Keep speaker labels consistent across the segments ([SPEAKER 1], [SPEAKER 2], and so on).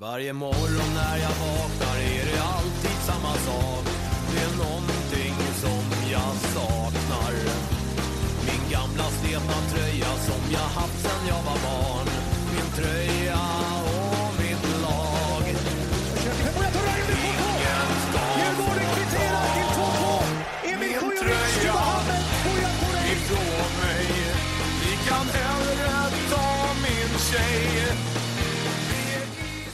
[SPEAKER 1] Varje morgon när jag vaknar är det alltid samma sak. Det är någonting som jag saknar. Min gamla sletna tröja som jag haft sen jag var barn. Min tröja och mitt lag. Ingen ska
[SPEAKER 2] Djurgården kvitterar till 2-2. Emil Kujovic på väg.
[SPEAKER 1] ifrån mig. Ni kan hellre ta min tjej.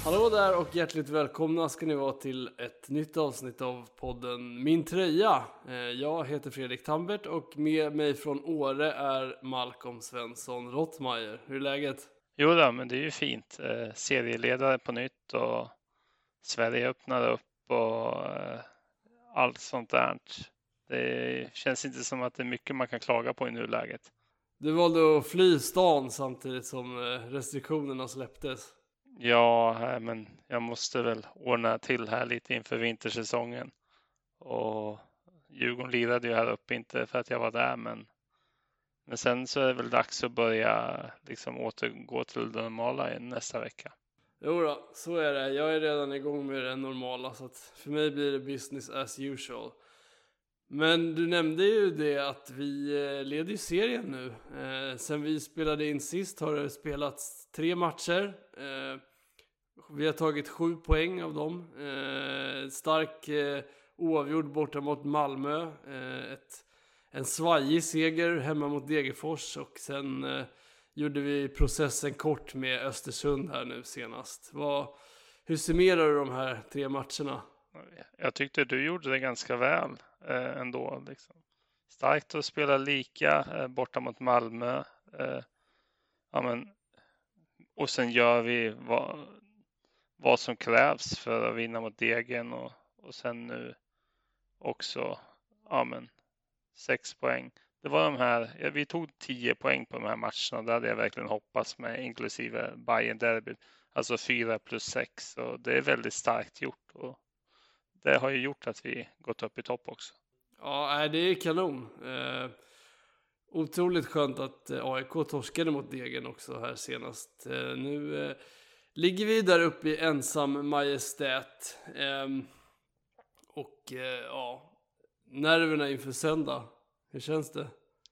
[SPEAKER 3] Hallå där och hjärtligt välkomna ska ni vara till ett nytt avsnitt av podden Min Tröja. Eh, Jag heter Fredrik Tambert och med mig från Åre är Malcolm Svensson Rottmeier. Hur är läget?
[SPEAKER 4] Jo då, men det är ju fint. Eh, serieledare på nytt och Sverige öppnar upp och eh, allt sånt där. Det känns inte som att det är mycket man kan klaga på i nuläget.
[SPEAKER 3] Du valde att fly stan samtidigt som restriktionerna släpptes.
[SPEAKER 4] Ja, eh, men jag måste väl ordna till här lite inför vintersäsongen. Och Djurgården lirade ju här uppe, inte för att jag var där, men men sen så är det väl dags att börja liksom återgå till det normala nästa vecka.
[SPEAKER 3] Jo då, så är det. Jag är redan igång med det normala så att för mig blir det business as usual. Men du nämnde ju det att vi eh, leder ju serien nu. Eh, sen vi spelade in sist har det spelats tre matcher. Eh, vi har tagit sju poäng av dem. Eh, stark eh, oavgjord borta mot Malmö. Eh, ett, en svajig seger hemma mot Degerfors och sen eh, gjorde vi processen kort med Östersund här nu senast. Vad, hur summerar du de här tre matcherna?
[SPEAKER 4] Jag tyckte du gjorde det ganska väl eh, ändå. Liksom. Starkt att spela lika eh, borta mot Malmö. Eh, ja, men, och sen gör vi vad, vad som krävs för att vinna mot Degen och, och sen nu också ja, men, sex poäng. Det var de här, ja, vi tog tio poäng på de här matcherna. Det hade jag verkligen hoppats med, inklusive Bayern derbyt. Alltså fyra plus sex och det är väldigt starkt gjort. Och det har ju gjort att vi gått upp i topp också.
[SPEAKER 3] Ja, det är kanon. Eh, otroligt skönt att eh, AIK torskade mot Degen också här senast. Eh, nu eh, ligger vi där uppe i ensam majestät. Ehm, och eh, ja, nerverna inför söndag. Hur känns det?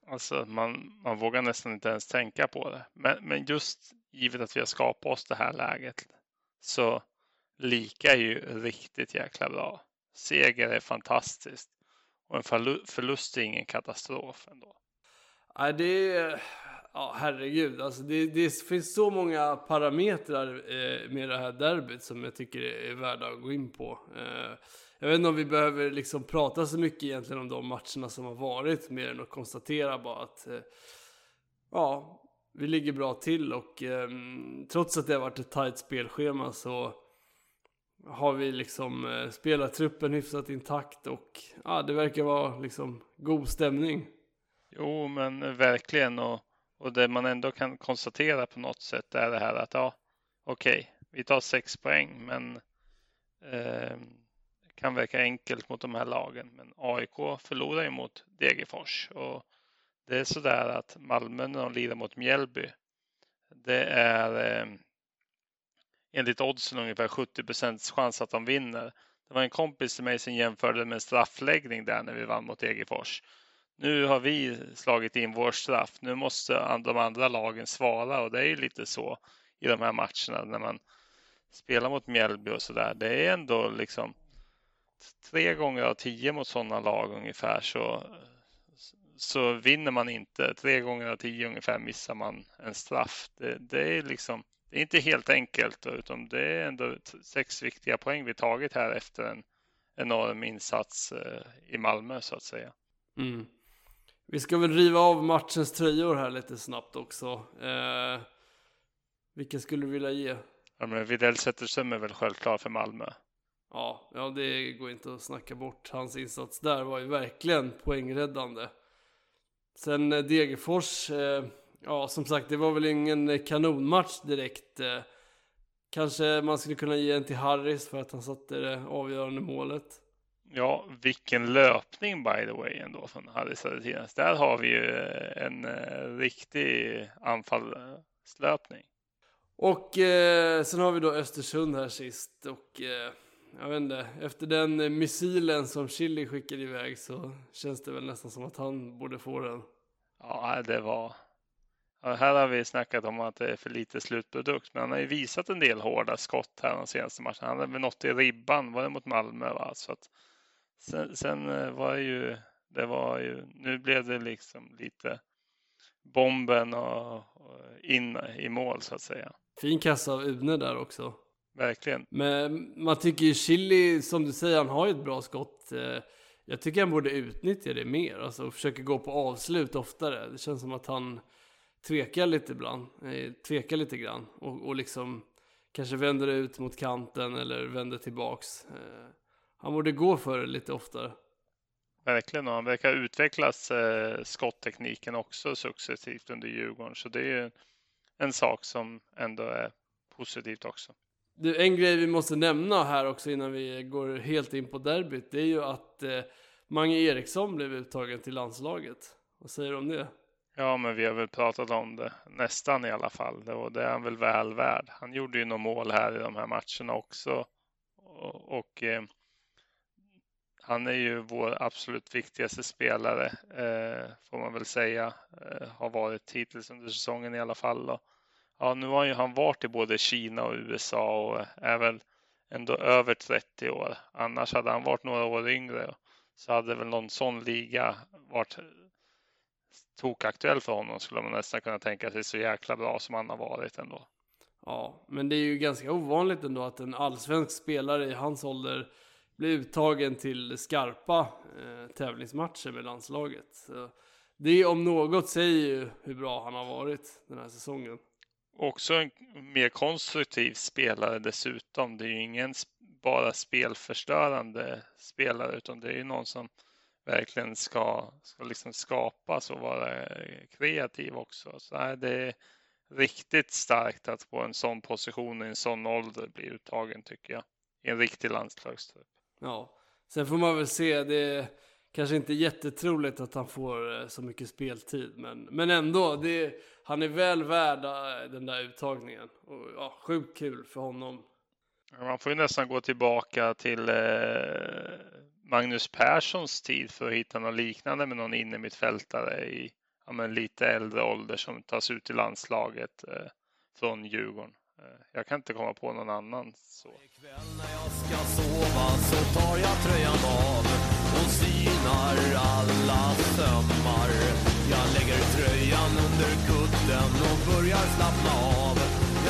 [SPEAKER 4] Alltså man, man vågar nästan inte ens tänka på det. Men, men just givet att vi har skapat oss det här läget så lika är ju riktigt jäkla bra. Seger är fantastiskt och en förlu- förlust är ingen katastrof ändå.
[SPEAKER 3] Nej, det är... Ja, herregud. Alltså det, det finns så många parametrar eh, med det här derbyt som jag tycker är värda att gå in på. Eh, jag vet inte om vi behöver liksom prata så mycket egentligen om de matcherna som har varit, mer än att konstatera bara att eh, ja, vi ligger bra till och eh, trots att det har varit ett tajt spelschema så har vi liksom eh, spelartruppen hyfsat intakt och ja, det verkar vara liksom god stämning.
[SPEAKER 4] Jo, men verkligen. Och, och det man ändå kan konstatera på något sätt är det här att ja, okej, okay, vi tar sex poäng, men eh, kan verka enkelt mot de här lagen. Men AIK förlorar ju mot Degerfors och det är sådär att Malmö när de lirar mot Mjällby, det är eh, enligt oddsen ungefär 70 procents chans att de vinner. Det var en kompis till mig som jämförde med straffläggning där när vi vann mot Degerfors. Nu har vi slagit in vår straff. Nu måste de andra lagen svara och det är ju lite så i de här matcherna när man spelar mot Mjällby och så där. Det är ändå liksom tre gånger av tio mot sådana lag ungefär så, så vinner man inte. Tre gånger av tio ungefär missar man en straff. Det, det är liksom det är inte helt enkelt utan det är ändå sex viktiga poäng vi tagit här efter en enorm insats eh, i Malmö så att säga.
[SPEAKER 3] Mm. Vi ska väl riva av matchens tröjor här lite snabbt också. Eh, vilka skulle du vilja ge?
[SPEAKER 4] Ja, men Widell Zetterström är väl självklar för Malmö.
[SPEAKER 3] Ja, ja, det går inte att snacka bort. Hans insats där var ju verkligen poängräddande. Sen eh, Degerfors, eh, ja som sagt det var väl ingen kanonmatch direkt. Eh, kanske man skulle kunna ge en till Harris för att han satte det avgörande målet.
[SPEAKER 4] Ja, vilken löpning by the way ändå från Harris Argentinas. Där har vi ju en riktig anfallslöpning.
[SPEAKER 3] Och eh, sen har vi då Östersund här sist och eh, jag vet inte, efter den eh, missilen som Chili skickade iväg så känns det väl nästan som att han borde få den.
[SPEAKER 4] Ja, det var. Ja, här har vi snackat om att det är för lite slutprodukt, men han har ju visat en del hårda skott här de senaste matcherna. Han hade väl nått i ribban, var det mot Malmö? Va? Så att, sen, sen eh, var ju, det var ju, nu blev det liksom lite bomben och, och in i mål så att säga.
[SPEAKER 3] Fin kassa av Une där också.
[SPEAKER 4] Verkligen.
[SPEAKER 3] Men man tycker ju Chili, som du säger, han har ju ett bra skott. Eh, jag tycker han borde utnyttja det mer, alltså försöka gå på avslut oftare. Det känns som att han tvekar lite ibland, eh, tvekar lite grann och, och liksom kanske vänder ut mot kanten eller vänder tillbaks. Han borde gå för det lite oftare.
[SPEAKER 4] Verkligen, och han verkar utvecklas eh, skotttekniken också successivt under Djurgården. Så det är ju en sak som ändå är positivt också.
[SPEAKER 3] Du, en grej vi måste nämna här också innan vi går helt in på derbyt, det är ju att eh, Mange Eriksson blev uttagen till landslaget. Vad säger du om det?
[SPEAKER 4] Ja, men vi har väl pratat om det nästan i alla fall. Det, och det är han väl väl värd. Han gjorde ju några mål här i de här matcherna också. Och, och eh, han är ju vår absolut viktigaste spelare, eh, får man väl säga. Eh, har varit hittills under säsongen i alla fall. Och, ja, nu har ju han varit i både Kina och USA och är väl ändå över 30 år. Annars hade han varit några år yngre så hade väl någon sån liga varit tokaktuell för honom skulle man nästan kunna tänka sig så jäkla bra som han har varit ändå.
[SPEAKER 3] Ja, men det är ju ganska ovanligt ändå att en allsvensk spelare i hans ålder bli uttagen till skarpa eh, tävlingsmatcher med landslaget. Så det om något säger ju hur bra han har varit den här säsongen.
[SPEAKER 4] Också en mer konstruktiv spelare dessutom. Det är ju ingen bara spelförstörande spelare utan det är ju någon som verkligen ska, ska liksom skapas och vara eh, kreativ också. Så nej, det är riktigt starkt att på en sån position i en sån ålder bli uttagen tycker jag. I en riktig landslagstrupp.
[SPEAKER 3] Ja, sen får man väl se. Det är kanske inte jättetroligt att han får eh, så mycket speltid, men, men ändå. Det, han är väl värd eh, den där uttagningen. Och, ja, sjukt kul för honom.
[SPEAKER 4] Man får ju nästan gå tillbaka till eh, Magnus Perssons tid för att hitta något liknande med någon innermittfältare i ja, men lite äldre ålder som tas ut i landslaget eh, från Djurgården. Eh, jag kan inte komma på någon annan så.
[SPEAKER 1] Ikväll när jag ska sova så tar jag tröjan av och synar alla sömmar. Jag lägger tröjan under kudden och börjar slappna av.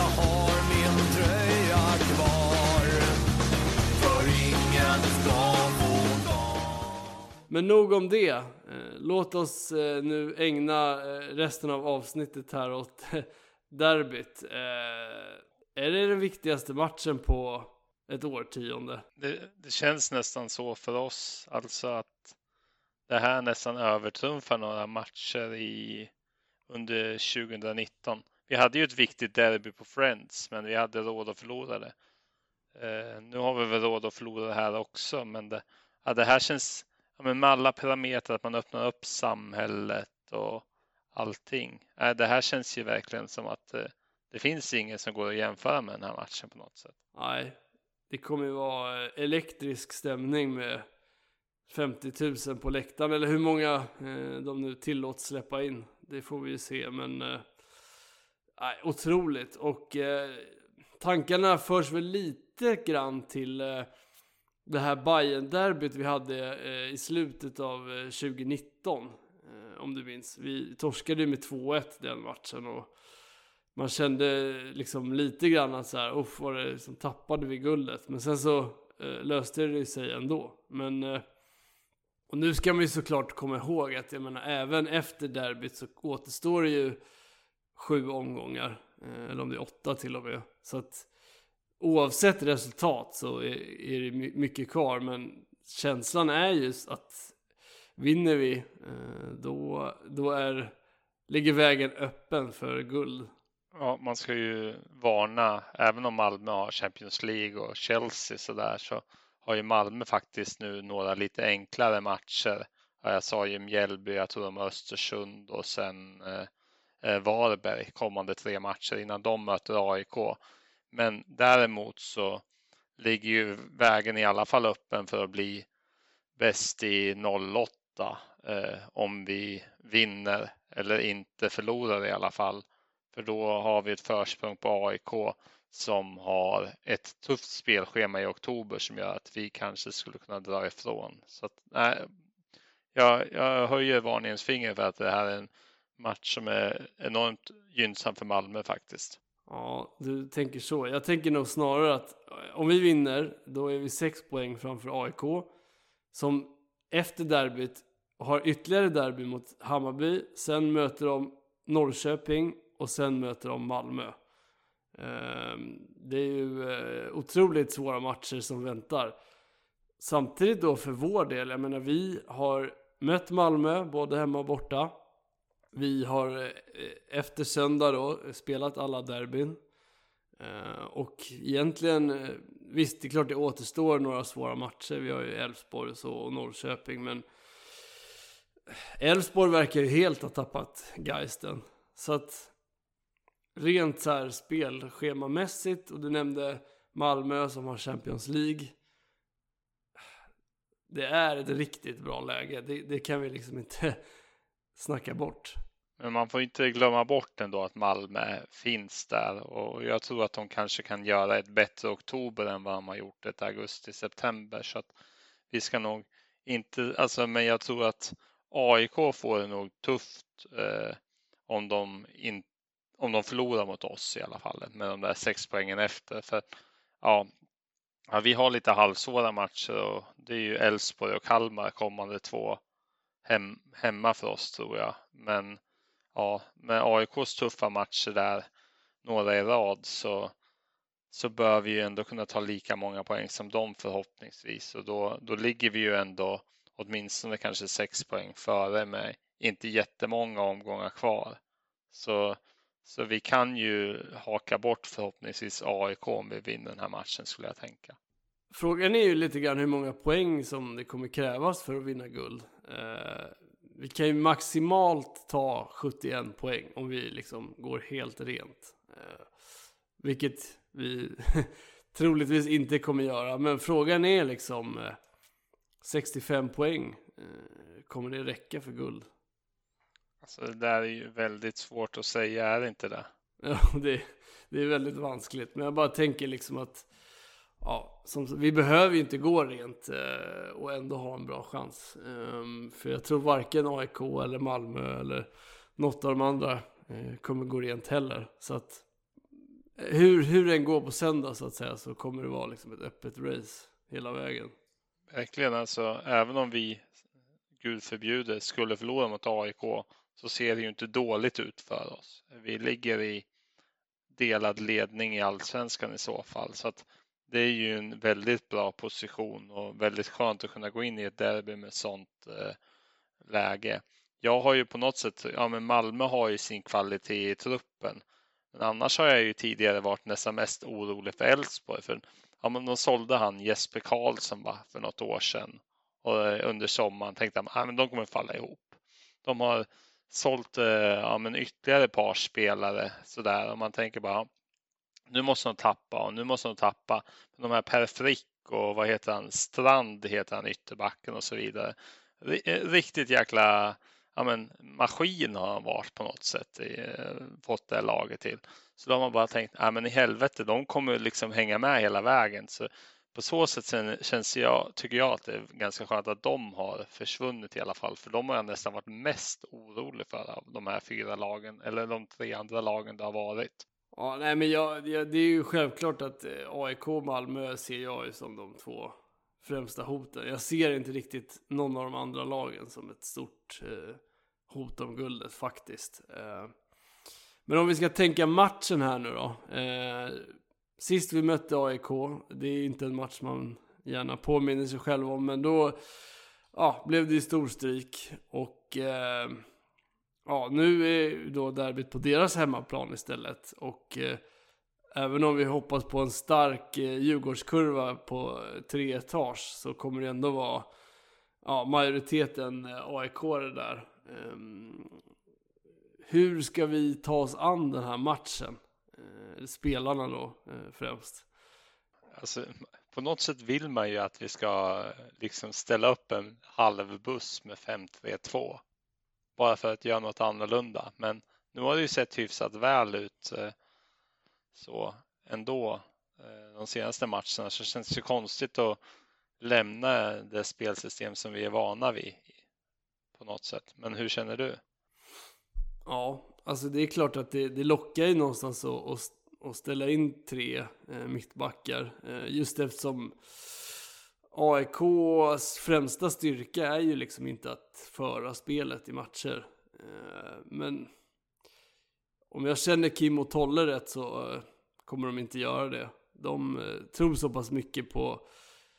[SPEAKER 1] Jag har min tröja kvar, för ingen ska få.
[SPEAKER 3] Men nog om det. Eh, Låt oss eh, nu ägna resten av avsnittet här åt derbyt. Eh, är det den viktigaste matchen på ett årtionde?
[SPEAKER 4] Det, det känns nästan så för oss, alltså att det här nästan övertrumfar några matcher i under 2019. Vi hade ju ett viktigt derby på Friends, men vi hade råd att förlora det. Eh, nu har vi väl råd att förlora det här också, men det, ja, det här känns ja, men med alla parametrar, att man öppnar upp samhället och allting. Det här känns ju verkligen som att eh, det finns inget som går att jämföra med den här matchen på något sätt.
[SPEAKER 3] Nej, det kommer ju vara eh, elektrisk stämning med 50 000 på läktaren, eller hur många eh, de nu tillåts släppa in. Det får vi ju se, men eh, otroligt. Och eh, tankarna förs väl lite grann till eh, det här bayern derbyt vi hade eh, i slutet av eh, 2019. Eh, om du minns. Vi torskade ju med 2-1 den matchen och man kände liksom lite grann att så här, uff, var det liksom, tappade vi guldet. Men sen så eh, löste det sig ändå. Men, eh, och nu ska man ju såklart komma ihåg att jag menar, även efter derbyt så återstår det ju sju omgångar. Eh, eller om det är åtta till och med. Så att oavsett resultat så är, är det mycket kvar. Men känslan är just att vinner vi, eh, då, då är, ligger vägen öppen för guld.
[SPEAKER 4] Ja, man ska ju varna, även om Malmö har Champions League och Chelsea så där så har ju Malmö faktiskt nu några lite enklare matcher. Jag sa ju Mjällby, jag tror de har Östersund och sen eh, eh Varberg kommande tre matcher innan de möter AIK. Men däremot så ligger ju vägen i alla fall öppen för att bli bäst i 08 eh, om vi vinner eller inte förlorar i alla fall. För då har vi ett försprång på AIK som har ett tufft spelschema i oktober som gör att vi kanske skulle kunna dra ifrån. Så att, nej, jag, jag höjer varningens finger för att det här är en match som är enormt gynnsam för Malmö faktiskt.
[SPEAKER 3] Ja, du tänker så. Jag tänker nog snarare att eh, om vi vinner, då är vi sex poäng framför AIK. Som efter derbyt har ytterligare derby mot Hammarby. Sen möter de Norrköping och sen möter de Malmö. Ehm, det är ju eh, otroligt svåra matcher som väntar. Samtidigt då för vår del, jag menar vi har mött Malmö både hemma och borta. Vi har eh, efter söndag då spelat alla derbyn. Ehm, och egentligen, eh, visst det är klart det återstår några svåra matcher. Vi har ju Elfsborg och så och Norrköping men Elfsborg verkar ju helt ha tappat geisten. Så att rent så här spelschemamässigt och du nämnde Malmö som har Champions League. Det är ett riktigt bra läge. Det, det kan vi liksom inte snacka bort.
[SPEAKER 4] Men man får inte glömma bort ändå att Malmö finns där och jag tror att de kanske kan göra ett bättre oktober än vad de har gjort ett augusti-september så att vi ska nog inte, alltså men jag tror att AIK får det nog tufft eh, om de inte om de förlorar mot oss i alla fall med de där sex poängen efter. För ja, ja vi har lite halvsvåra matcher och det är ju Elfsborg och Kalmar kommande två hem, hemma för oss tror jag. Men ja, med AIKs tuffa matcher där, några i rad, så, så bör vi ju ändå kunna ta lika många poäng som dem förhoppningsvis. Och då, då ligger vi ju ändå åtminstone kanske sex poäng före med inte jättemånga omgångar kvar. Så så vi kan ju haka bort förhoppningsvis AIK om vi vinner den här matchen skulle jag tänka.
[SPEAKER 3] Frågan är ju lite grann hur många poäng som det kommer krävas för att vinna guld. Eh, vi kan ju maximalt ta 71 poäng om vi liksom går helt rent. Eh, vilket vi troligtvis inte kommer göra. Men frågan är liksom eh, 65 poäng. Eh, kommer det räcka för guld?
[SPEAKER 4] Alltså det där är ju väldigt svårt att säga, är det inte det?
[SPEAKER 3] Ja, det, det är väldigt vanskligt. Men jag bara tänker liksom att ja, som, vi behöver ju inte gå rent eh, och ändå ha en bra chans. Um, för jag tror varken AIK eller Malmö eller något av de andra eh, kommer gå rent heller. Så att eh, hur, hur den går på söndag så att säga så kommer det vara liksom ett öppet race hela vägen.
[SPEAKER 4] Verkligen alltså, även om vi, gud förbjude, skulle förlora mot AIK så ser det ju inte dåligt ut för oss. Vi ligger i delad ledning i allsvenskan i så fall. Så att det är ju en väldigt bra position och väldigt skönt att kunna gå in i ett derby med sånt eh, läge. Jag har ju på något sätt, ja men Malmö har ju sin kvalitet i truppen. Men annars har jag ju tidigare varit nästan mest orolig för Elfsborg. För ja, men de sålde han Jesper Karlsson va, för något år sedan. Och eh, under sommaren tänkte jag att de kommer falla ihop. De har sålt eh, ja, men ytterligare ett par spelare sådär. Och man tänker bara nu måste de tappa och nu måste de tappa. De här Per Frick och vad heter han? Strand heter han ytterbacken och så vidare. Eh, riktigt jäkla ja, men, maskin har han varit på något sätt. Eh, fått det laget till. Så då har man bara tänkt, ja men i helvete, de kommer liksom hänga med hela vägen. Så på så sätt känns jag, tycker jag att det är ganska skönt att de har försvunnit i alla fall. För de har jag nästan varit mest orolig för av de här fyra lagen eller de tre andra lagen det har varit.
[SPEAKER 3] Ja, nej men jag, det är ju självklart att eh, AIK och Malmö ser jag ju som de två främsta hoten. Jag ser inte riktigt någon av de andra lagen som ett stort eh, hot om guldet faktiskt. Eh, men om vi ska tänka matchen här nu då. Eh, Sist vi mötte AIK, det är inte en match man gärna påminner sig själv om, men då ja, blev det ju storstryk. Och eh, ja, nu är då derbyt på deras hemmaplan istället. Och eh, även om vi hoppas på en stark eh, Djurgårdskurva på eh, tre etage så kommer det ändå vara ja, majoriteten eh, AIK där. Eh, hur ska vi ta oss an den här matchen? Eh, spelarna då eh, främst.
[SPEAKER 4] Alltså, på något sätt vill man ju att vi ska liksom ställa upp en halv buss med 5-3-2. Bara för att göra något annorlunda. Men nu har det ju sett hyfsat väl ut eh, så ändå eh, de senaste matcherna. Så känns det konstigt att lämna det spelsystem som vi är vana vid på något sätt. Men hur känner du?
[SPEAKER 3] Ja, alltså det är klart att det, det lockar ju någonstans att, att, att ställa in tre eh, mittbackar. Eh, just eftersom AIKs främsta styrka är ju liksom inte att föra spelet i matcher. Eh, men om jag känner Kim och Tolle rätt så eh, kommer de inte göra det. De eh, tror så pass mycket på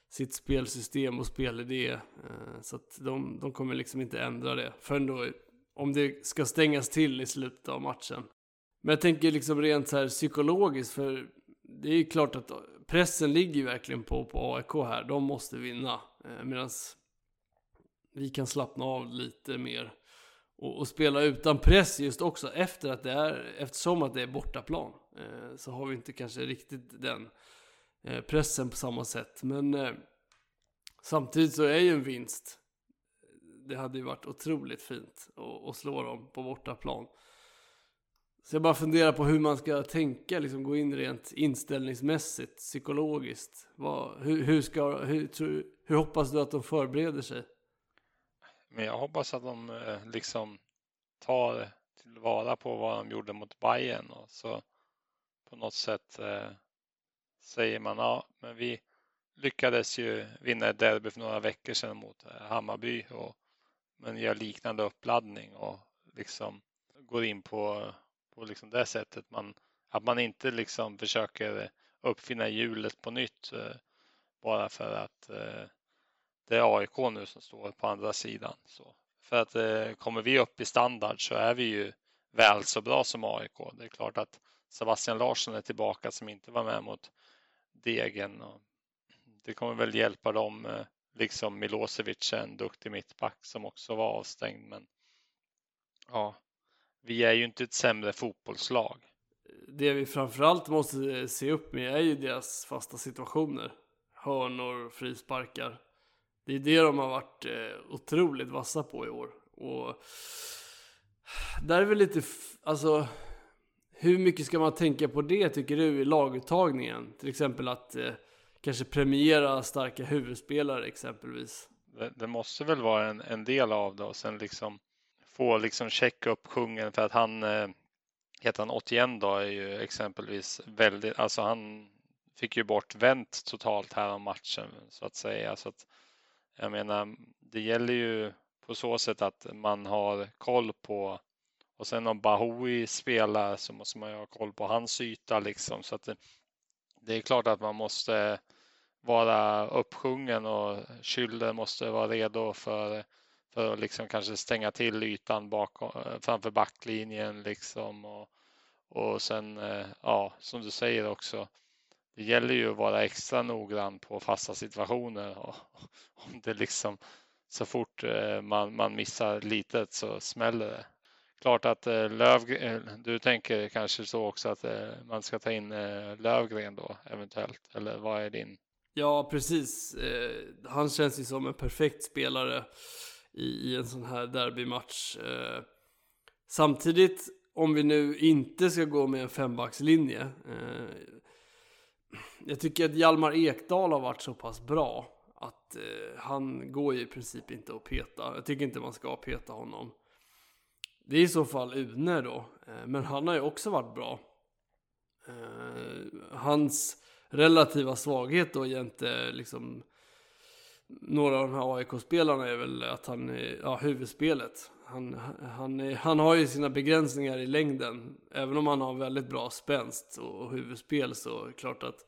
[SPEAKER 3] sitt spelsystem och spelidé. Så att de, de kommer liksom inte ändra det förrän då om det ska stängas till i slutet av matchen. Men jag tänker liksom rent så här psykologiskt för det är ju klart att pressen ligger ju verkligen på, på AIK här. De måste vinna. Eh, Medan vi kan slappna av lite mer. Och, och, spela utan press just också efter att det är, eftersom att det är bortaplan. Eh, så har vi inte kanske riktigt den eh, pressen på samma sätt. Men eh, samtidigt så är ju en vinst. Eh, det hade ju varit otroligt fint att, att slå dem på bortaplan. Så jag bara funderar på hur man ska tänka, liksom gå in rent inställningsmässigt, psykologiskt. Vad, hur, hur, ska, hur, tror, hur hoppas du att de förbereder sig?
[SPEAKER 4] Men jag hoppas att de eh, liksom tar tillvara på vad de gjorde mot Bayern och så på något sätt eh, säger man ja, men vi lyckades ju vinna ett derby för några veckor sedan mot eh, Hammarby och men gör liknande uppladdning och liksom går in på på liksom det sättet. Man, att man inte liksom försöker uppfinna hjulet på nytt eh, bara för att eh, det är AIK nu som står på andra sidan. Så för att eh, kommer vi upp i standard så är vi ju väl så bra som AIK. Det är klart att Sebastian Larsson är tillbaka som inte var med mot Degen. Och det kommer väl hjälpa dem, liksom Milosevic en duktig mittback som också var avstängd. Men ja, vi är ju inte ett sämre fotbollslag.
[SPEAKER 3] Det vi framförallt måste se upp med är ju deras fasta situationer. Hörnor, frisparkar. Det är det de har varit eh, otroligt vassa på i år. Och där är väl lite, alltså hur mycket ska man tänka på det tycker du i laguttagningen? Till exempel att eh, kanske premiera starka huvudspelare exempelvis.
[SPEAKER 4] Det, det måste väl vara en, en del av det och sen liksom få liksom checka upp kungen för att han eh, heter han 81 då är ju exempelvis väldigt, alltså han fick ju bort vänt totalt här om matchen så att säga. Så att, jag menar, det gäller ju på så sätt att man har koll på och sen om Bahoui spelar så måste man ju ha koll på hans yta liksom. Så att det, det är klart att man måste vara uppsjungen och Schüller måste vara redo för för att liksom kanske stänga till ytan bakom, eh, framför backlinjen liksom. Och, och sen, eh, ja, som du säger också, det gäller ju att vara extra noggrann på fasta situationer. Och, om det liksom så fort eh, man, man missar litet så smäller det. Klart att Löv, du tänker kanske så också att man ska ta in Lövgren då eventuellt, eller vad är din?
[SPEAKER 3] Ja, precis. Han känns ju som en perfekt spelare i, i en sån här derbymatch. Eh, samtidigt, om vi nu inte ska gå med en fembackslinje. Eh, jag tycker att Hjalmar Ekdal har varit så pass bra att eh, han går ju i princip inte att peta. Jag tycker inte man ska peta honom. Det är i så fall Une då, eh, men han har ju också varit bra. Eh, hans relativa svaghet då jämte liksom några av de här AIK-spelarna är väl att han är, ja, huvudspelet. Han, han, är, han har ju sina begränsningar i längden. Även om han har väldigt bra spänst och, huvudspel så är det klart att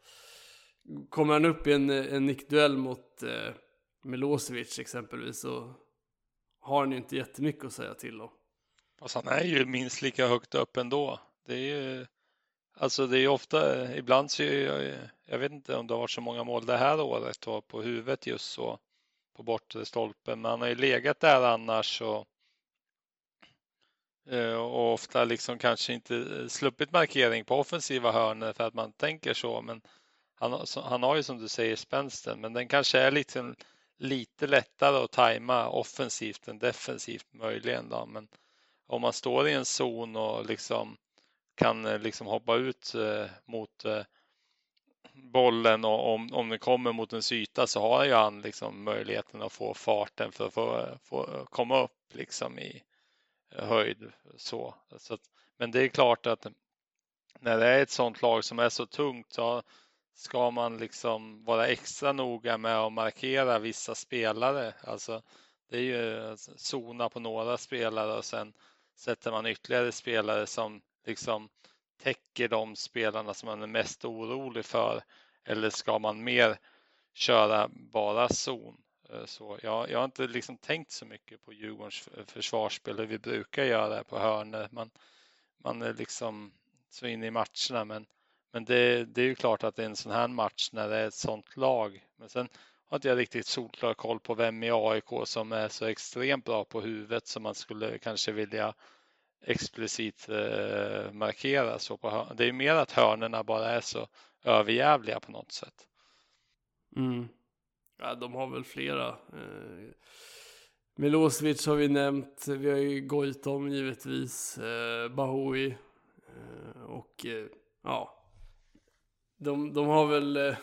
[SPEAKER 3] kommer han upp i en, en nickduell mot eh, Milosevic exempelvis så har han ju inte jättemycket att säga till om.
[SPEAKER 4] Fast han är ju minst lika högt upp ändå. Det är ju Alltså det är ju ofta, ibland så jag, jag vet inte om det har varit så många mål det här året och på huvudet just så på bortre stolpen. Men han har ju legat där annars och eh, och ofta liksom kanske inte eh, sluppit markering på offensiva hörnor för att man tänker så. Men han, han har ju som du säger spänsten, men den kanske är lite, lite lättare att tajma offensivt än defensivt möjligen. Då. Men om man står i en zon och liksom kan eh, liksom hoppa ut eh, mot eh, bollen och om, om den kommer mot en yta så har ju han liksom möjligheten att få farten för att få, få komma upp liksom i höjd. Så. så att, men det är klart att när det är ett sånt lag som är så tungt så ska man liksom vara extra noga med att markera vissa spelare. Alltså, det är ju zona på några spelare och sen sätter man ytterligare spelare som liksom täcker de spelarna som man är mest orolig för? Eller ska man mer köra bara zon? Eh, så jag, jag har inte liksom tänkt så mycket på Djurgårdens försvarsspel hur vi brukar göra på hörnor. Man, man är liksom så inne i matcherna men, men det, det är ju klart att det är en sån här match när det är ett sånt lag. Men sen har inte jag riktigt solklar koll på vem i AIK som är så extremt bra på huvudet som man skulle kanske vilja explicit eh, markera så på Det är mer att hörnerna bara är så överjävliga på något sätt.
[SPEAKER 3] Mm. Ja, de har väl flera. Eh, Milosevic har vi nämnt. Vi har ju Goitom givetvis. Eh, Bahoui. Eh, och ja. De, de har väl,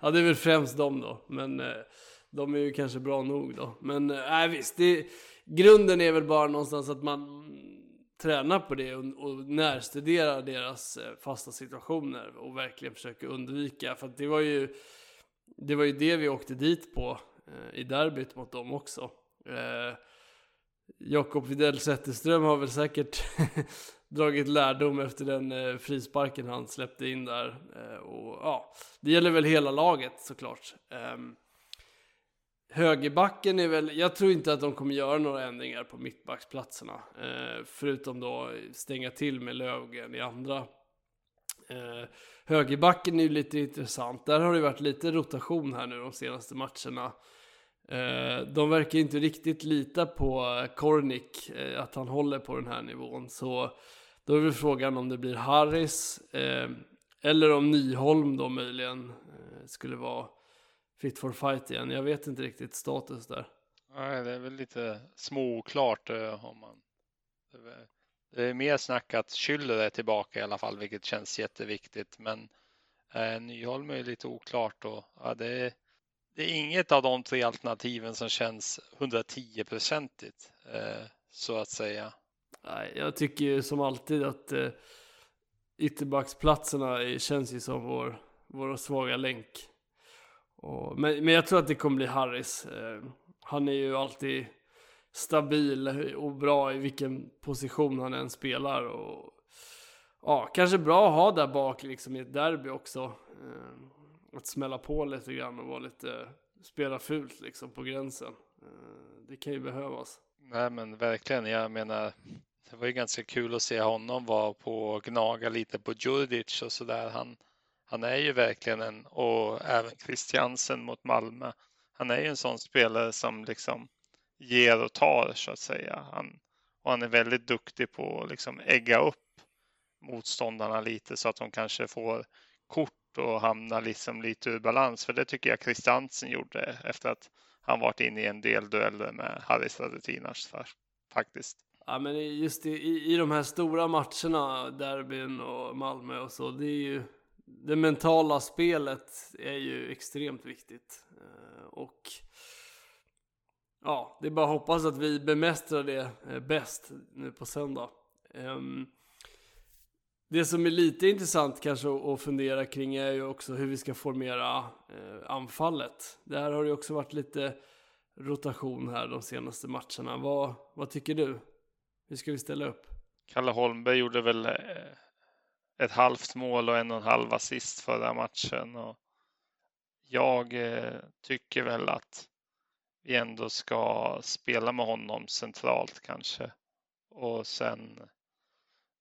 [SPEAKER 3] ja det är väl främst de då. Men de är ju kanske bra nog då. Men nej visst, det, grunden är väl bara någonstans att man tränar på det och, och närstuderar deras eh, fasta situationer och verkligen försöker undvika. För att det var ju det, var ju det vi åkte dit på eh, i derbyt mot dem också. Eh, Jakob Widell Zetterström har väl säkert dragit lärdom efter den eh, frisparken han släppte in där. Eh, och ja, det gäller väl hela laget såklart. Eh, Högerbacken är väl, jag tror inte att de kommer göra några ändringar på mittbacksplatserna. Eh, förutom då stänga till med Lövgren i andra. Eh, högerbacken är ju lite intressant. Där har det varit lite rotation här nu de senaste matcherna. Eh, de verkar inte riktigt lita på Kornik, eh, att han håller på den här nivån. Så då är väl frågan om det blir Harris eh, eller om Nyholm då möjligen eh, skulle vara fit for fight igen. Jag vet inte riktigt status där.
[SPEAKER 4] Nej, det är väl lite småklart eh, om man. Det är mer snack att Schüller är tillbaka i alla fall, vilket känns jätteviktigt. Men eh, Nyholm är lite oklart och ja, det, är, det är inget av de tre alternativen som känns 110 procentigt eh, så att säga.
[SPEAKER 3] Nej, jag tycker ju som alltid att eh, ytterbacksplatserna känns ju som vår, vår svaga länk. Och, men, men jag tror att det kommer bli Harris. Eh, han är ju alltid stabil och bra i vilken position han än spelar. Och, ja, kanske bra att ha där bak liksom i ett derby också. Eh, att smälla på lite grann och vara lite, spela fult liksom på gränsen. Eh, det kan ju behövas.
[SPEAKER 4] Nej men verkligen, jag menar det var ju ganska kul att se honom vara på och gnaga lite på Djurdjic och sådär. Han, han är ju verkligen en, och även Christiansen mot Malmö. Han är ju en sån spelare som liksom ger och tar så att säga. Han, och han är väldigt duktig på att liksom ägga upp motståndarna lite så att de kanske får kort och hamnar liksom lite ur balans. För det tycker jag Christiansen gjorde efter att han varit inne i en del dueller med Haris Radetinac faktiskt.
[SPEAKER 3] Ja men just i, i de här stora matcherna, derbyn och Malmö och så, det är ju det mentala spelet är ju extremt viktigt. Eh, och ja, det är bara att hoppas att vi bemästrar det eh, bäst nu på söndag. Ehm, det som är lite intressant kanske att fundera kring är ju också hur vi ska formera eh, anfallet. Där har det också varit lite rotation här de senaste matcherna. Vad, vad tycker du? Hur ska vi ställa upp?
[SPEAKER 4] Kalle Holmberg gjorde väl ett halvt mål och en och en halv assist förra matchen. Och jag eh, tycker väl att vi ändå ska spela med honom centralt kanske. Och sen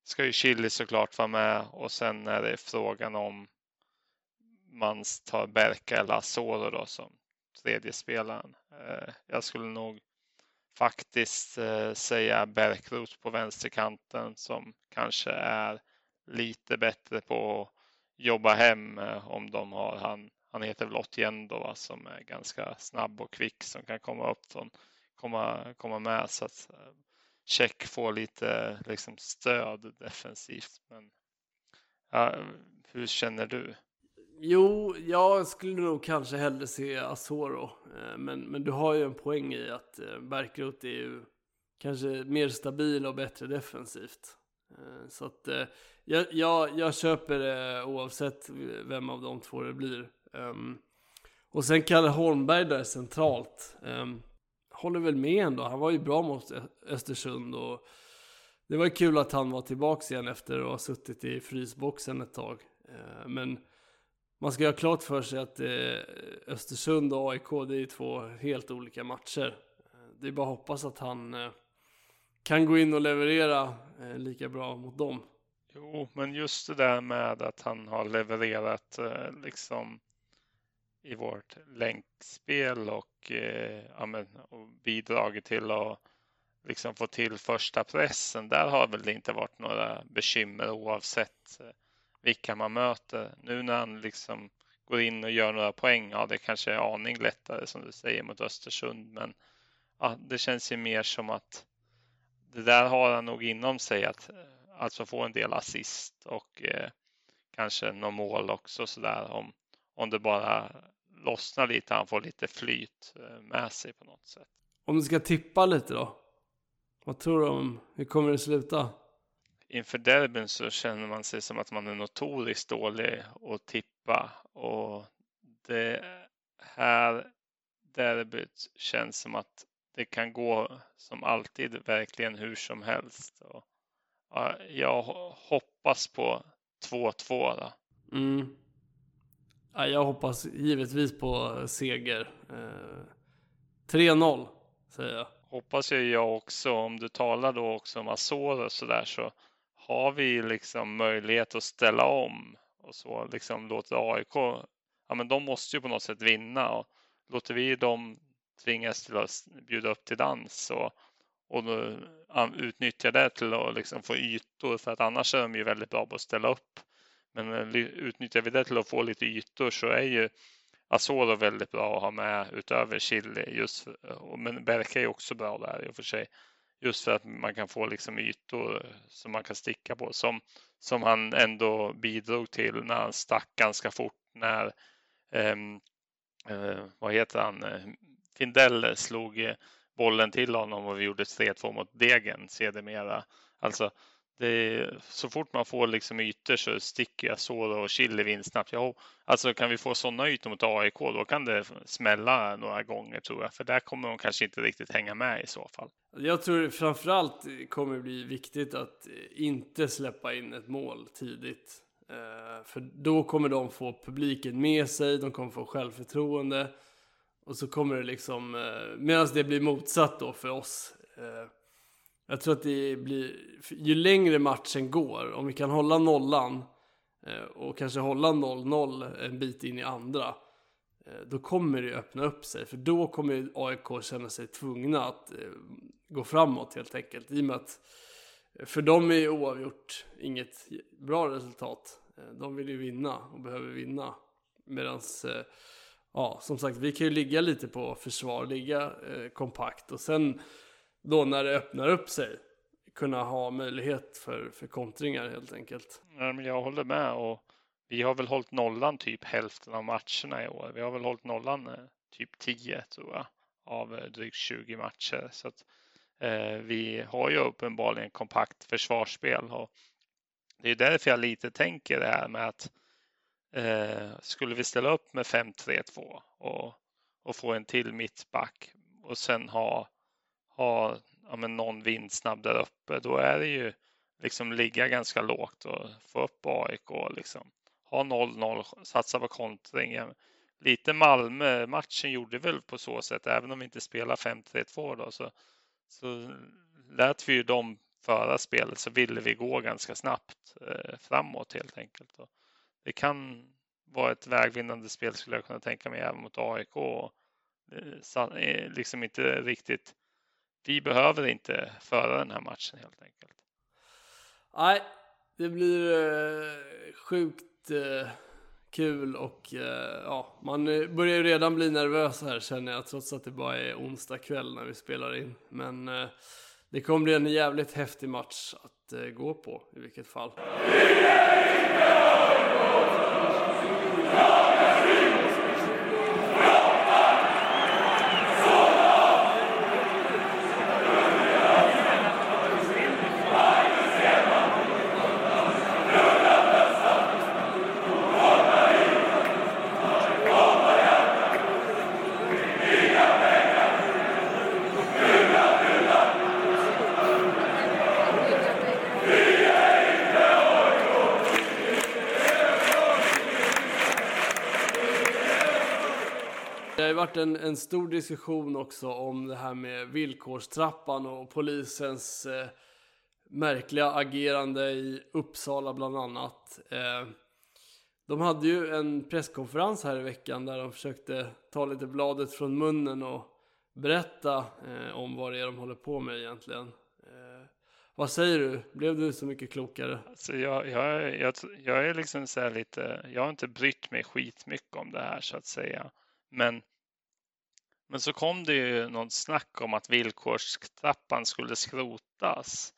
[SPEAKER 4] ska ju Chili såklart vara med och sen är det frågan om man tar Berka eller Asoro då som tredje spelaren. Eh, jag skulle nog faktiskt eh, säga Bärkroth på vänsterkanten som kanske är lite bättre på att jobba hem eh, om de har han. Han heter väl Otiendo va, som är ganska snabb och kvick som kan komma upp från komma, komma med så att eh, Check får lite liksom, stöd defensivt. Men ja, hur känner du?
[SPEAKER 3] Jo, jag skulle nog kanske hellre se Asoro. Eh, men, men du har ju en poäng i att Berkrot är ju kanske mer stabil och bättre defensivt. Så att jag, jag, jag köper det oavsett vem av de två det blir. Um, och sen Kalle Holmberg där centralt. Um, håller väl med ändå. Han var ju bra mot Östersund och det var kul att han var tillbaka igen efter att ha suttit i frysboxen ett tag. Ehm, men man ska ha klart för sig att eh, Östersund och AIK, det är två helt olika matcher. Det är bara att hoppas att han eh, kan gå in och leverera eh, lika bra mot dem.
[SPEAKER 4] Jo, men just det där med att han har levererat eh, liksom i vårt länkspel och, eh, ja, men, och bidragit till att liksom få till första pressen. Där har väl det inte varit några bekymmer oavsett eh, vilka man möter. Nu när han liksom går in och gör några poäng, ja det kanske är aning lättare som du säger mot Östersund, men ja, det känns ju mer som att det där har han nog inom sig att alltså få en del assist och eh, kanske något mål också sådär om, om det bara lossnar lite, han får lite flyt eh, med sig på något sätt.
[SPEAKER 3] Om du ska tippa lite då? Vad tror du om, hur kommer det sluta?
[SPEAKER 4] inför derbyn så känner man sig som att man är notoriskt dålig att tippa och det här derbyt känns som att det kan gå som alltid verkligen hur som helst. Och, jag hoppas på 2-2 då.
[SPEAKER 3] Mm. Ja, jag hoppas givetvis på seger. Eh, 3-0 säger jag.
[SPEAKER 4] Hoppas ju jag också. Om du talar då också om Azor och sådär så har vi liksom möjlighet att ställa om och så liksom låter AIK, ja men de måste ju på något sätt vinna och låter vi dem tvingas till att bjuda upp till dans och, då utnyttja det till att liksom få ytor för att annars är de ju väldigt bra på att ställa upp. Men eh, utnyttjar vi det till att få lite ytor så är ju Asoro väldigt bra att ha med utöver Chile. Just, men Berka är också bra där i och för sig. Just för att man kan få liksom ytor som man kan sticka på som, som han ändå bidrog till när han stack ganska fort när eh, eh, vad heter han? Eh, Findell slog eh, bollen till honom och vi gjorde 3-2 mot Degen sedermera. Alltså det, så fort man får liksom ytor så sticker jag så och Chile snabbt. Ja, alltså kan vi få sådana ytor mot AIK då kan det smälla några gånger tror jag. För där kommer de kanske inte riktigt hänga med i så fall.
[SPEAKER 3] Jag tror framförallt kommer det bli viktigt att inte släppa in ett mål tidigt. Eh, för då kommer de få publiken med sig, de kommer få självförtroende. Och så kommer det liksom, eh, medan det blir motsatt då för oss. Eh, jag tror att det blir, ju längre matchen går, om vi kan hålla nollan eh, och kanske hålla 0-0 en bit in i andra eh, då kommer det öppna upp sig. För då kommer AIK känna sig tvungna att eh, gå framåt helt enkelt. I och med att för dem är oavgjort inget bra resultat. De vill ju vinna och behöver vinna. Medans ja, som sagt, vi kan ju ligga lite på försvar, ligga eh, kompakt och sen då när det öppnar upp sig kunna ha möjlighet för, för kontringar helt enkelt.
[SPEAKER 4] Ja, men jag håller med och vi har väl hållit nollan typ hälften av matcherna i år. Vi har väl hållit nollan eh, typ 10 tror jag av eh, drygt 20 matcher. Så att Eh, vi har ju uppenbarligen kompakt försvarsspel och det är därför jag lite tänker det här med att eh, skulle vi ställa upp med 5-3-2 och, och få en till mittback och sen ha, ha ja, men någon vindsnabb där uppe, då är det ju liksom ligga ganska lågt och få upp AIK och liksom ha 0-0, satsa på kontring. Lite Malmö-matchen gjorde väl på så sätt, även om vi inte spelar 5-3-2 då, så så lät vi ju dem föra spelet så ville vi gå ganska snabbt eh, framåt helt enkelt. Och det kan vara ett vägvinnande spel skulle jag kunna tänka mig även mot AIK. Eh, eh, liksom inte riktigt vi behöver inte föra den här matchen helt enkelt.
[SPEAKER 3] Nej, det blir eh, sjukt eh, kul och eh, ja, man eh, börjar ju redan bli nervös här känner jag trots att det bara är onsdag kväll när vi spelar in. Men det kommer bli en jävligt häftig match att gå på i vilket fall. Ju varit en, en stor diskussion också om det här med villkorstrappan och polisens eh, märkliga agerande i Uppsala bland annat. Eh, de hade ju en presskonferens här i veckan där de försökte ta lite bladet från munnen och berätta eh, om vad det är de håller på med egentligen. Eh, vad säger du? Blev du så mycket klokare?
[SPEAKER 4] Alltså jag, jag, jag, jag är liksom så här lite, jag har inte brytt mig skitmycket om det här så att säga. Men, men så kom det ju något snack om att villkorstrappan skulle skrotas.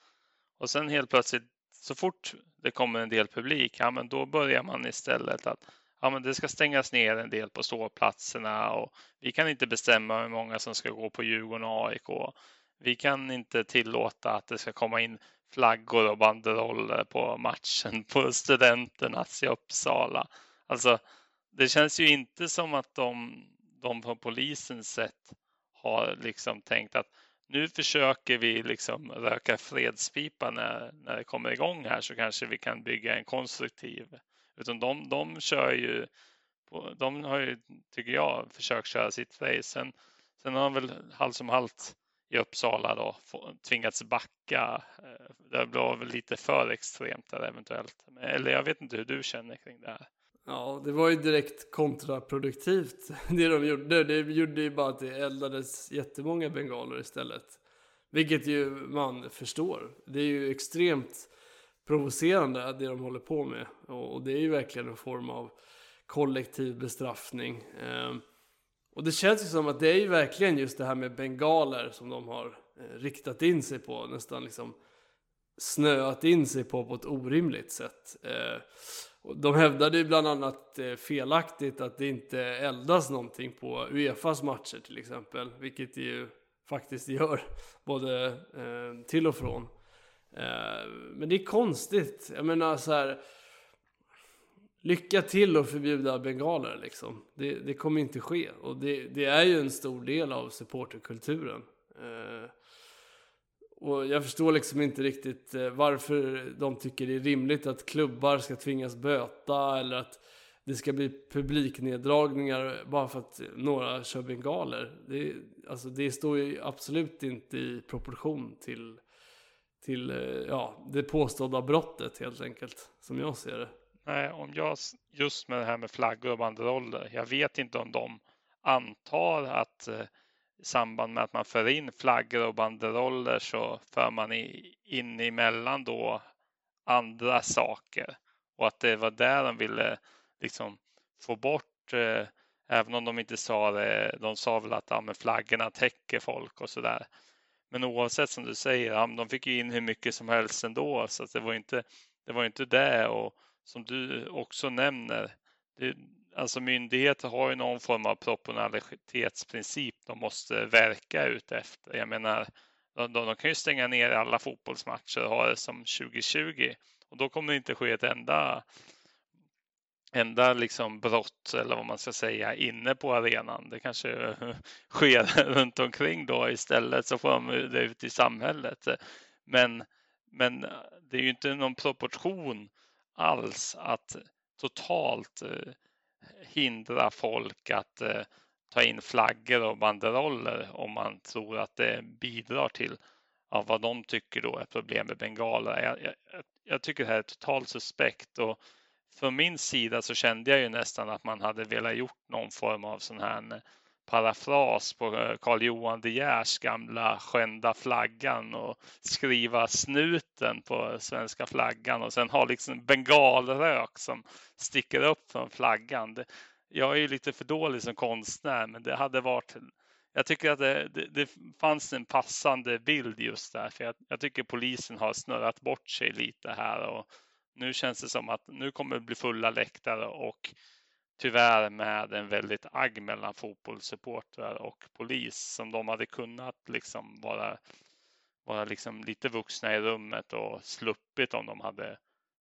[SPEAKER 4] Och sen helt plötsligt, så fort det kommer en del publik, ja men då börjar man istället att ja, men det ska stängas ner en del på ståplatserna och vi kan inte bestämma hur många som ska gå på Djurgården och AIK. Vi kan inte tillåta att det ska komma in flaggor och banderoller på matchen på Studenternas i Uppsala. Alltså, det känns ju inte som att de, de från polisens sätt har liksom tänkt att nu försöker vi liksom röka fredspipa när, när det kommer igång här så kanske vi kan bygga en konstruktiv. Utan de, de kör ju, de har ju, tycker jag, försökt köra sitt race. Sen, sen har de väl halvt som halvt i Uppsala då tvingats backa. Eh, det blev väl lite för extremt där eventuellt. Eller jag vet inte hur du känner kring det här.
[SPEAKER 3] Ja, det var ju direkt kontraproduktivt det de gjorde. Det gjorde ju bara att det eldades jättemånga bengaler istället. Vilket ju man förstår. Det är ju extremt provocerande det de håller på med. Och det är ju verkligen en form av kollektiv bestraffning. Ehm, och det känns ju som att det är ju verkligen just det här med bengaler som de har eh, riktat in sig på. Nästan liksom snöat in sig på på ett orimligt sätt. Eh, de hävdade ju bland annat eh, felaktigt att det inte eldas någonting på Uefas matcher till exempel. Vilket det ju faktiskt gör, både eh, till och från. Eh, men det är konstigt. Jag menar så här. Lycka till att förbjuda bengaler liksom. Det, det kommer inte ske. Och det, det, är ju en stor del av supporterkulturen. Eh, och jag förstår liksom inte riktigt eh, varför de tycker det är rimligt att klubbar ska tvingas böta eller att det ska bli publikneddragningar bara för att några kör bengaler. Det, alltså det står ju absolut inte i proportion till, till eh, ja, det påstådda brottet helt enkelt, som jag ser det.
[SPEAKER 4] Nej, om jag just med det här med flaggor och banderoller. Jag vet inte om de antar att eh, i samband med att man för in flaggor och banderoller så för man i in emellan då andra saker och att det var där de ville liksom få bort eh, även om de inte sa det. De sa väl att ja, men flaggorna täcker folk och så där. Men oavsett som du säger, ja, de fick ju in hur mycket som helst ändå så att det var inte det var inte det och som du också nämner. Det, alltså myndigheter har ju någon form av proportionalitetsprincip de måste verka ut efter. Jag menar, de, de, kan ju stänga ner alla fotbollsmatcher och ha det som 2020 och då kommer det inte ske ett enda enda liksom brott eller vad man ska säga inne på arenan. Det kanske sker runt omkring då istället så får de det ut i samhället. Men, men det är ju inte någon proportion alls att totalt eh, hindra folk att eh, ta in flaggor och banderoller om man tror att det bidrar till ja, vad de tycker då är problem med bengaler. Jag, jag, jag tycker det här är totalt suspekt och från min sida så kände jag ju nästan att man hade velat gjort någon form av sån här eh, parafras på eh, Karl Johan De Geers gamla skända flaggan och skriva snuten på svenska flaggan och sen ha liksom bengalrök som sticker upp från flaggan. Det, jag är ju lite för dålig som konstnär, men det hade varit jag tycker att det, det, det, fanns en passande bild just där, för jag, jag, tycker polisen har snurrat bort sig lite här och nu känns det som att nu kommer det bli fulla läktare och tyvärr med en väldigt agg mellan fotbollssupportrar och polis som de hade kunnat liksom vara, vara liksom lite vuxna i rummet och sluppit om de hade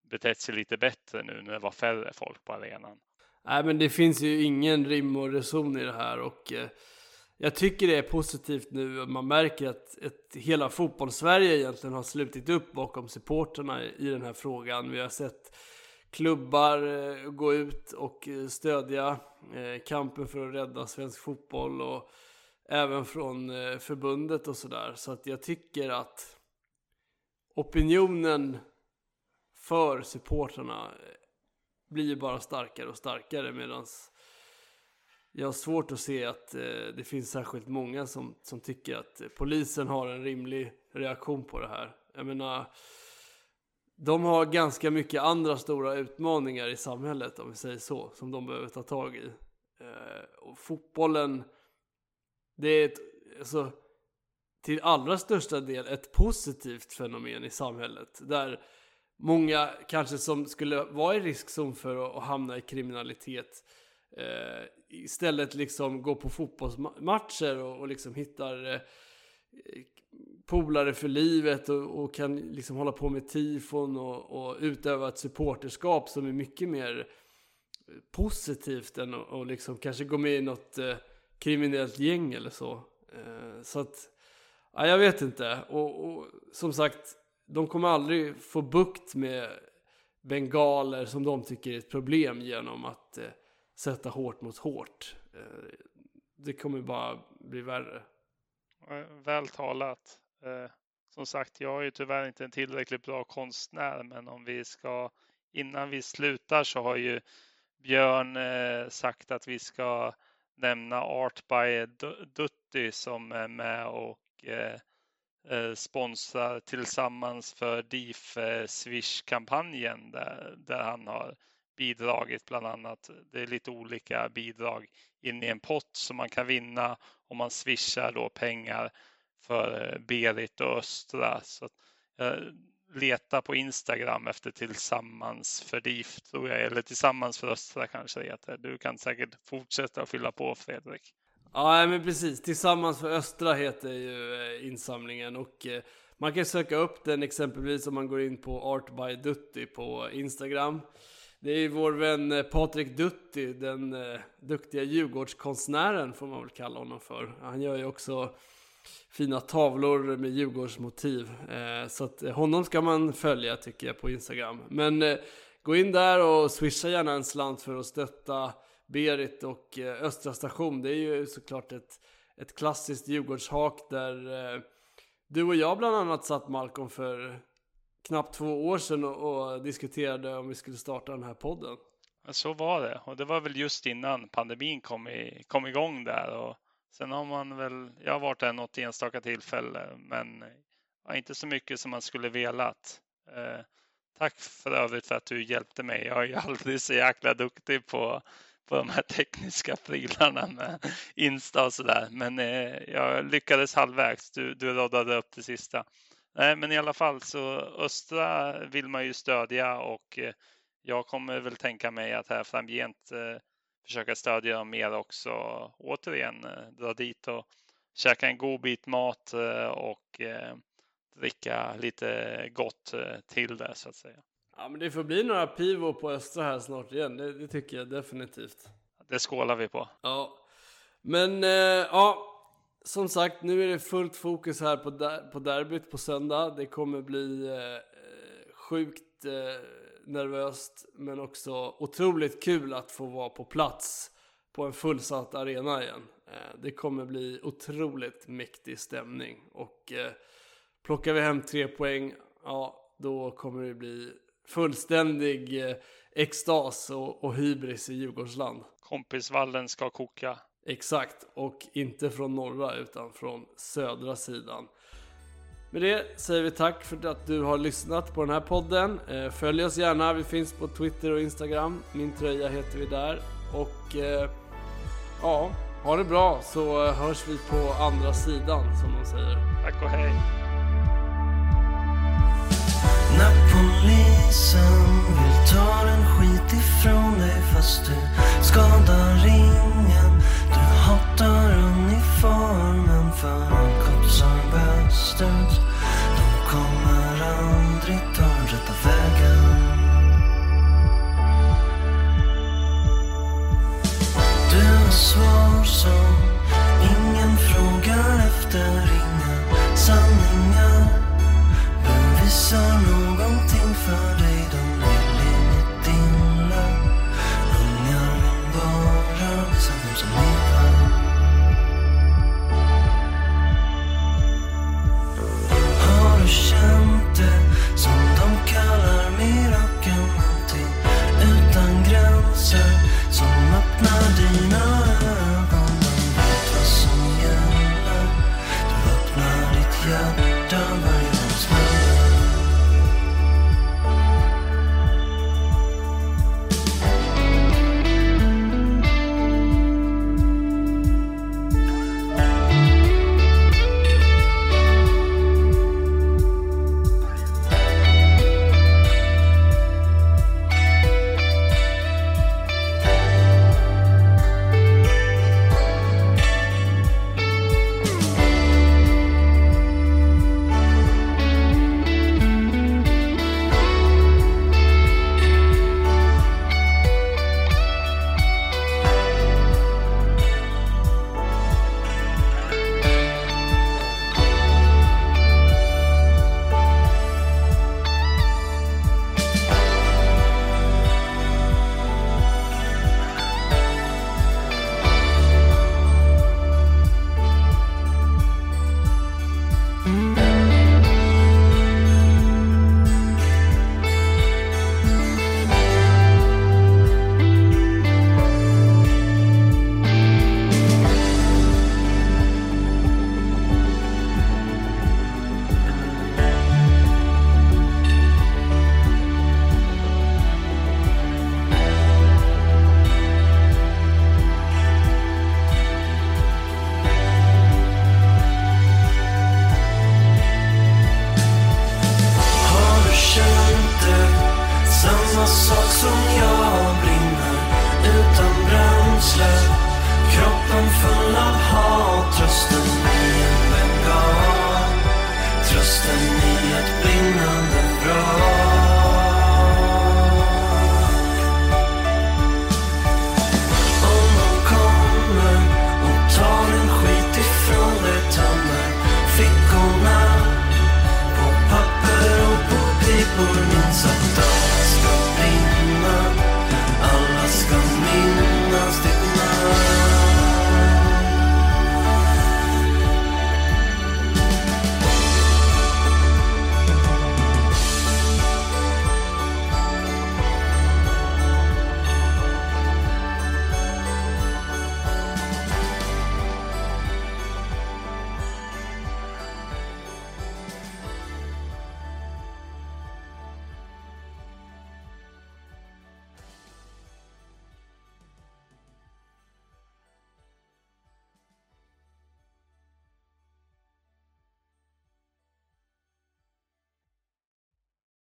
[SPEAKER 4] betett sig lite bättre nu när det var färre folk på arenan.
[SPEAKER 3] Nej, men det finns ju ingen rim och reson i det här och eh, jag tycker det är positivt nu. Man märker att ett, hela fotbollssverige egentligen har slutit upp bakom supporterna i, i den här frågan. Vi har sett klubbar eh, gå ut och eh, stödja eh, kampen för att rädda svensk fotboll och även från förbundet och sådär. Så att jag tycker att opinionen för supporterna blir blir bara starkare och starkare medan jag har svårt att se att det finns särskilt många som, som tycker att polisen har en rimlig reaktion på det här. Jag menar, de har ganska mycket andra stora utmaningar i samhället, om vi säger så, som de behöver ta tag i. Eh, och fotbollen, det är ett, alltså, till allra största del ett positivt fenomen i samhället. Där många kanske som skulle vara i riskzon för att, att hamna i kriminalitet eh, istället liksom går på fotbollsmatcher och, och liksom hittar eh, polare för livet och, och, kan liksom hålla på med tifon och, och utöva ett supporterskap som är mycket mer positivt än att och liksom kanske gå med i något eh, kriminellt gäng eller så. Eh, så att, ja, jag vet inte. Och, och, som sagt, de kommer aldrig få bukt med bengaler som de tycker är ett problem genom att eh, sätta hårt mot hårt. Eh, det kommer bara bli värre.
[SPEAKER 4] Eh, väl talat. Eh, som sagt, jag är ju tyvärr inte en tillräckligt bra konstnär, men om vi ska innan vi slutar så har ju Björn eh, sagt att vi ska nämna Art by Dutti som är med och eh, sponsrar tillsammans för DIF Swish-kampanjen där, där han har bidragit bland annat. Det är lite olika bidrag in i en pott som man kan vinna om man swishar då pengar för eh, Berit och Östra. Så jag letar på Instagram efter Tillsammans för DIF tror jag, eller Tillsammans för Östra kanske det heter. Du kan säkert fortsätta att fylla på Fredrik.
[SPEAKER 3] Ja, men precis. Tillsammans för Östra heter ju eh, insamlingen och eh, man kan söka upp den exempelvis om man går in på Art by Dutti på Instagram. Det är vår vän Patrik Dutti, den eh, duktiga Djurgårdskonstnären får man väl kalla honom för. Han gör ju också fina tavlor med Djurgårdsmotiv. Eh, så att eh, honom ska man följa tycker jag på Instagram. Men eh, gå in där och swisha gärna en slant för att stötta Berit och eh, Östra station. Det är ju såklart ett, ett klassiskt Djurgårdshak där eh, du och jag bland annat satt Malcolm för knappt två år sedan och, och diskuterade om vi skulle starta den här podden.
[SPEAKER 4] Så var det och det var väl just innan pandemin kom, i, kom igång där och sen har man väl, jag har varit där något enstaka tillfälle men inte så mycket som man skulle velat. Eh, tack för övrigt för att du hjälpte mig. Jag är ju aldrig så jäkla duktig på, på de här tekniska prylarna med Insta och sådär. Men eh, jag lyckades halvvägs. Du, du råddade upp det sista. Nej, men i alla fall så Östra vill man ju stödja och eh, jag kommer väl tänka mig att här framgent eh, försöka stödja dem mer också. Återigen eh, dra dit och käka en god bit mat och dricka lite gott till det så att säga.
[SPEAKER 3] Ja, men det får bli några pivo på Östra här snart igen. Det, det tycker jag definitivt.
[SPEAKER 4] Det skålar vi på.
[SPEAKER 3] Ja, men ja, som sagt, nu är det fullt fokus här på, der på derbyt på söndag. Det kommer bli eh, sjukt eh, nervöst, men också otroligt kul att få vara på plats på en fullsatt arena igen. Eh, det kommer bli otroligt mäktig stämning och eh, plockar vi hem tre poäng, ja, då kommer det bli fullständig eh, extas och, och hybris i Djurgårdsland.
[SPEAKER 4] Kompisvallen ska koka.
[SPEAKER 3] Exakt, och inte från norra utan från södra sidan. Med det säger vi tack för att du har lyssnat på den här podden. Eh, följ oss gärna, vi finns på Twitter och Instagram. Min tröja heter vi där. Och eh, ja, ha det bra så eh, hörs vi på andra sidan som de säger.
[SPEAKER 4] Tack och hej.
[SPEAKER 5] När polisen vill ta en skit ifrån dig fast du skadar ingen Du hatar uniformen för are bastards De kommer aldrig ta den rätta vägen. Du har svar som ingen frågar efter Inga sanningar. Bevisar någonting för dig